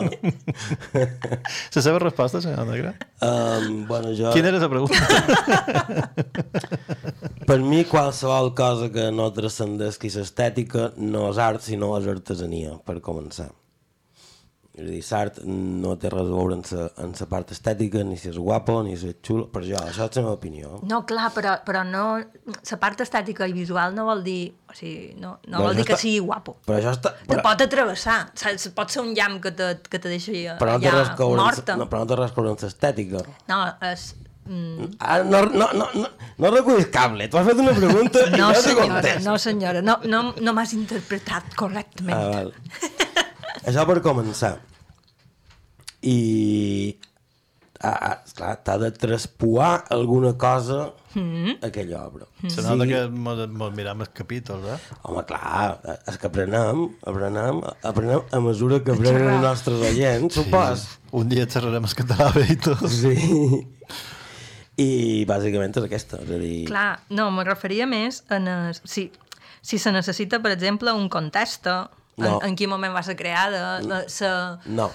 La seva resposta, senyor Negre? Um, bueno, jo... Quina era la pregunta? Per mi, qualsevol cosa que no transcendesqui l'estètica no és art, sinó és artesania, per començar. És a dir, l'art no té res a veure amb la, part estètica, ni si és guapo, ni si és xulo, per jo, això és la meva opinió. No, clar, però, però no... La part estètica i visual no vol dir... O sigui, no, no Però vol dir que està- sigui guapo. Però això està... Te pot atravessar. Saps? Pot ser un llamp que te, que te deixa Però no té allà res a veure amb- morta. no, però no té res a veure amb l'estètica. No, és... Mm, Ah, no, no, no, no, no recullis cable, tu has fet una pregunta i no, jo t'he senyora, no, senyora, no, no, no m'has interpretat correctament. Ah, val. Això per començar. I ah, esclar, t'ha de traspuar alguna cosa Mm. a aquella obra. Se nota que mos, mos miram els capítols, eh? Home, clar, és que aprenem, aprenem, aprenem a mesura que aprenen xerrar. els nostres oients, supos. Un dia xerrarem el català bé i tot. Sí. I bàsicament és aquesta, és a dir... Clar, no, me referia més en... Es, si, si se necessita, per exemple, un context, No. en quin moment va ser creada, la, sa, No,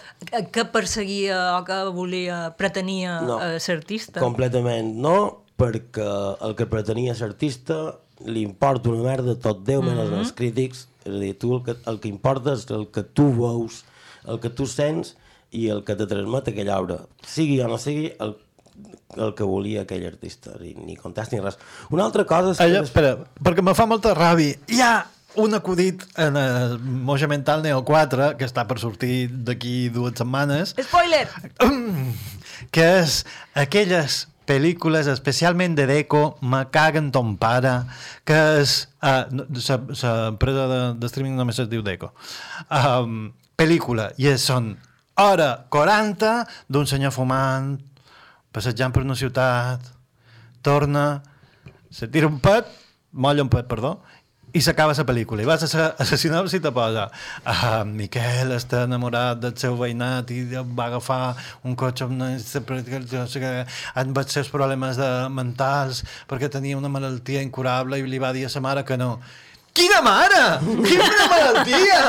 que perseguia o que volia, pretenia No. no. ser artista. completament no, perquè el que pretenia ser artista li importa una merda tot Déu menys Mhm. els crítics, és a dir, tu el que, el que importa és el que tu veus, el que tu sents i el que te transmet aquella obra, sigui o no sigui el, el que volia aquell artista, ni, ni contest ni res. Una altra cosa és que... Allà, espera, perquè me fa molta ràbia. Hi ha un acudit en el Moja Mental Neo 4, que està per sortir d'aquí dues setmanes, Spoiler! que és aquelles pel·lícules especialment de Deco, Me caguen ton pare, que és... Uh, L'empresa de, de streaming només es diu Deco. Um, pel·lícula, i és, són hora 40 d'un senyor fumant, passejant per una ciutat, torna, se tira un pet, molla un pet, perdó, i s'acaba la pel·lícula. I vas a assassinar si te posa ah, Miquel està enamorat del seu veïnat i va agafar un cotxe amb amb els seus problemes de mentals perquè tenia una malaltia incurable i li va dir a sa mare que no. Quina mare! Quina malaltia!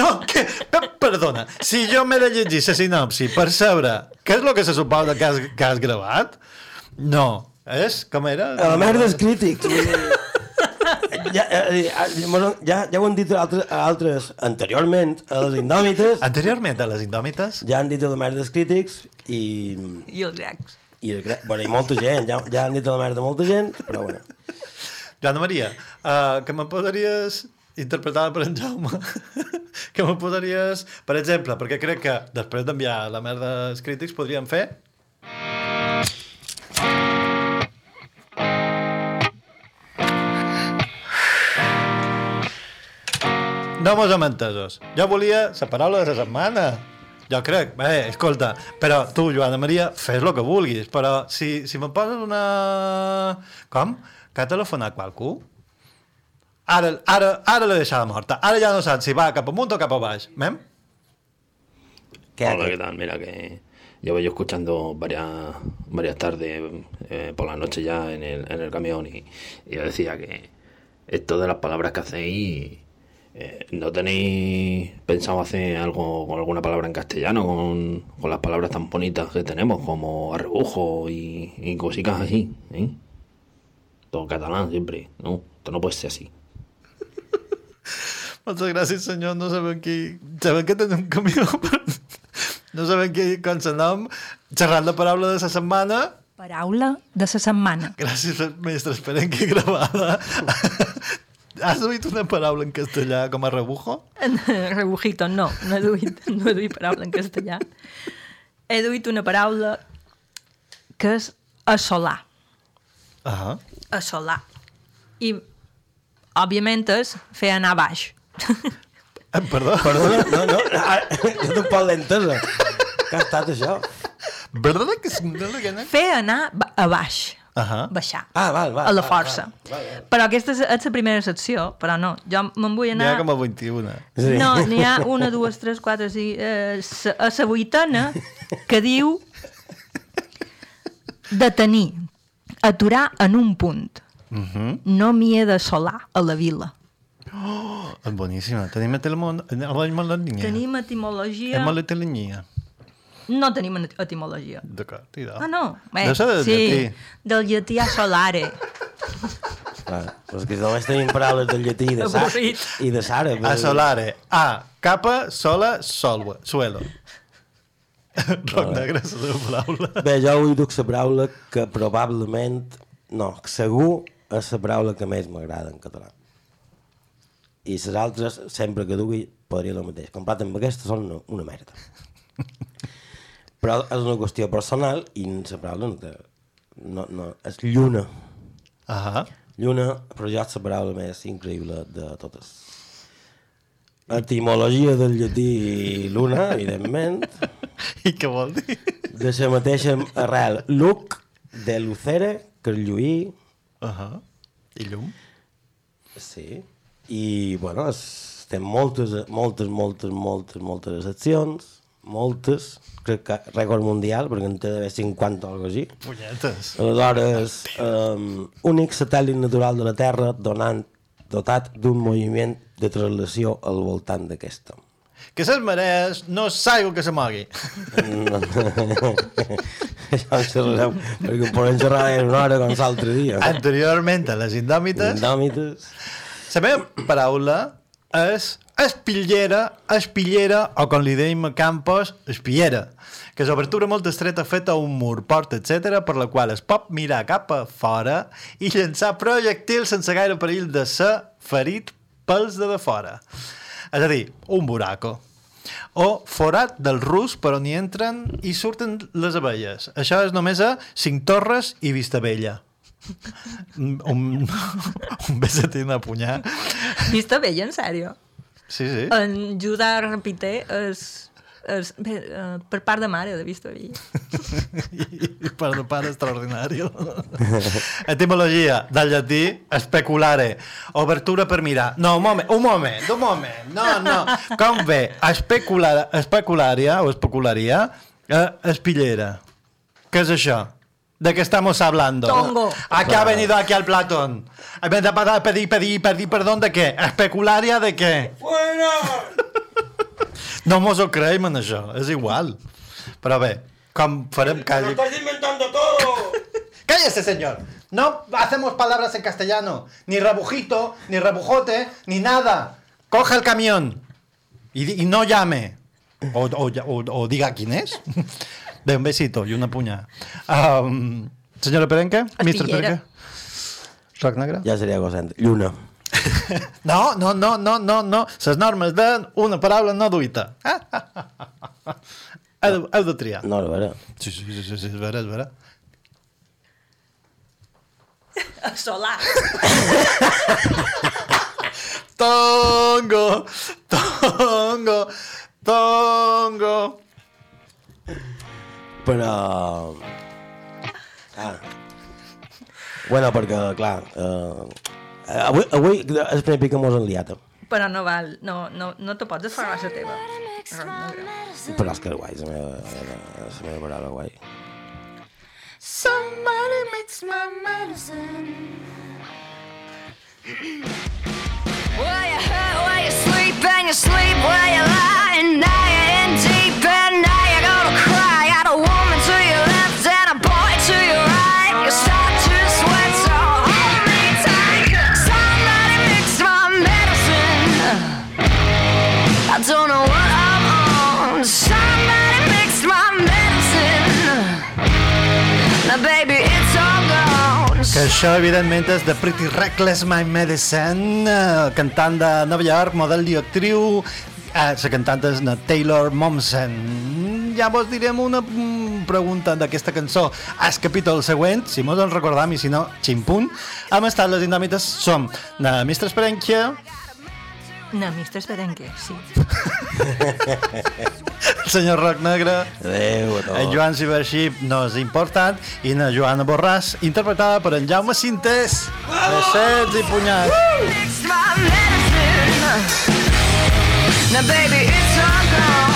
No, que... pe- Perdona, si jo m'he de llegir la sinopsi per saber què és el que se suposa que has, que has gravat, no. És? Com era? A la merda és crític. Ja, eh, eh, bueno, ja, ja ho han dit altres, altres anteriorment, a les indòmites. Anteriorment a les indòmites? Ja han dit la merda dels crítics i... I els grecs. I, el, bueno, i molta gent, ja, ja han dit la merda molta gent, però bueno. Joana Maria, uh, que me podries interpretar per en Jaume que me podries, per exemple, perquè crec que després d'enviar la merda als crítics podríem fer No mos hem entesos. Jo volia la paraula de la setmana. Jo crec, bé, escolta, però tu, Joana Maria, fes el que vulguis, però si, si me poses una... Com? Que ha telefonat qualcú? Ara, ara, ara l'he deixada morta. Ara ja no saps si va cap amunt o cap a baix. Mem? Hola, ¿qué tal? Mira que llevo yo escuchando varias, varias tardes eh, por la noche ya en el, en el camión y, y yo decía que esto de las palabras que hacéis, eh, ¿no tenéis pensado hacer algo con alguna palabra en castellano, con, con las palabras tan bonitas que tenemos como arrebujo y, y cositas así? ¿eh? Todo catalán siempre, ¿no? Esto no puede ser así. Moltes gràcies, senyor. No sabem qui... Sabem que tenim un camió, però no sabem qui, nom. Xerrant la paraula de la setmana. Paraula de la setmana. Gràcies, mestre. Esperem que gravada. Has oït una paraula en castellà com a rebujo? Rebujito, no, no he duit, no he duit paraula en castellà. He duit una paraula que és assolar. Ah Assolar. I, òbviament, és fer anar baix. Perdó? Perdona, no, no, ah, jo tinc un poc d'entesa. Què ha estat això? Verdad que és... Fer anar a baix. Ahà. Baixar. Ah, val, val. a la val, força. val, val. Però aquesta és, és la primera secció, però no, jo me'n vull N'hi ha anar... com a 21. No, n'hi ha una, dues, tres, quatre, cinc... Eh, a la vuitena que diu detenir, aturar en un punt. Uh -huh. No m'hi he de solar a la vila. Oh, és boníssima. Tenim etimologia. Tenim etimologia... Etimologia. No tenim et- etimologia. D'acord, tira. Ah, no? Bé, Deu ser del sí, llatí. del llatí a solare. Clar, però és que només tenim paraules del llatí i de, sa i de sàrab. A solare. A, capa, sola, solwa, suelo. Roc negre és la paraula. Bé, jo avui duc la paraula que probablement, no, que segur és la paraula que més m'agrada en català. I les altres, sempre que dugui, podria el mateix. Comparat amb aquesta, són una, una merda. Però és una qüestió personal i la paraula no té... No, no, és lluna. Ah Lluna, però ja és la paraula més increïble de totes. Etimologia del llatí luna, evidentment. I què vol dir? de la mateixa arrel. Luc, de Lucere, Carlluí... Uh -huh. I llum? Sí. I, bueno, es, té moltes, moltes, moltes, moltes, moltes seccions, moltes, crec que rècord mundial, perquè en té d'haver 50 o alguna així. Punyetes. Aleshores, um, únic satèl·lit natural de la Terra donant, dotat d'un moviment de traslació al voltant d'aquesta. Que ses marees no s'aigua que se mogui. No. Això en xerrarem, perquè ho podem xerrar en una hora com l'altre dia. Anteriorment a les indòmites... Indòmites. La meva paraula és espillera, espillera, o com li deim a Campos, espillera, que és obertura molt estreta feta a un mur, porta, etc per la qual es pot mirar cap a fora i llançar projectils sense gaire perill de ser ferit pels de de fora. És a dir, un buraco. O forat del rus per on hi entren i surten les abelles. Això és només a Cinc Torres i Vistabella. Un, un, besatín a punyar. Vista bella, en sèrio? Sí, sí. En Judà Rapité és, és bé, eh, per part de mare de Vista Bella. I per de pare extraordinari. Etimologia del llatí especulare. Obertura per mirar. No, un moment, un moment, un moment. No, no. Com ve? Especular, especularia o especularia eh, espillera. ¿Qué es això? ¿De qué estamos hablando? Tongo. ¿A qué ha venido aquí al Platón? ¿Ha venido para pedir, pedir, pedir perdón de qué? ¿Especularia de qué? Bueno! No mos ho creiem en això, és igual. Però bé, com farem que... ¡Lo estás inventando todo! ¡Cállese, señor! No hacemos palabras en castellano. Ni rebujito, ni rebujote, ni nada. Coja el camión y, y no llame. O, o, o- o diga quién es. De un besito y una puña. Um, señora Perenque, Mr. Astillera. Perenque. Roc negre? Ja seria cosa. Lluna. No, no, no, no, no, no. Les normes d'una paraula no duita. Heu, de- heu de triar. No, a veure. Sí, sí, sí, sí, sí, és vera, és vera. Solà. Tongo, tongo, tongo. Però... Ah. Bueno, perquè, clar, eh, avui, avui és el primer pic que mos han liat. Però no val, no, no, no te pots desfagar la teva. Però és que és guai, la meva, la meva paraula guai. Somebody makes my medicine. Where you hurt, where you sleep, and you sleep where you lie, and now Que això, evidentment, és de Pretty Reckless My Medicine, eh, cantant de Nova York, model i actriu. Eh, la cantant és na Taylor Momsen. Ja vos direm una mm, pregunta d'aquesta cançó al capítol següent, si mos en recordam i si no, ximpunt. Hem estat les indòmites, som na Mr. Esperenquia, No, Mr. Esperenque, sí. el senyor Roc Negre, Adéu a tots. en Joan Cibership no és important, i na Joana Borràs, interpretada per en Jaume Sintés. Besets i punyats. Now, baby, it's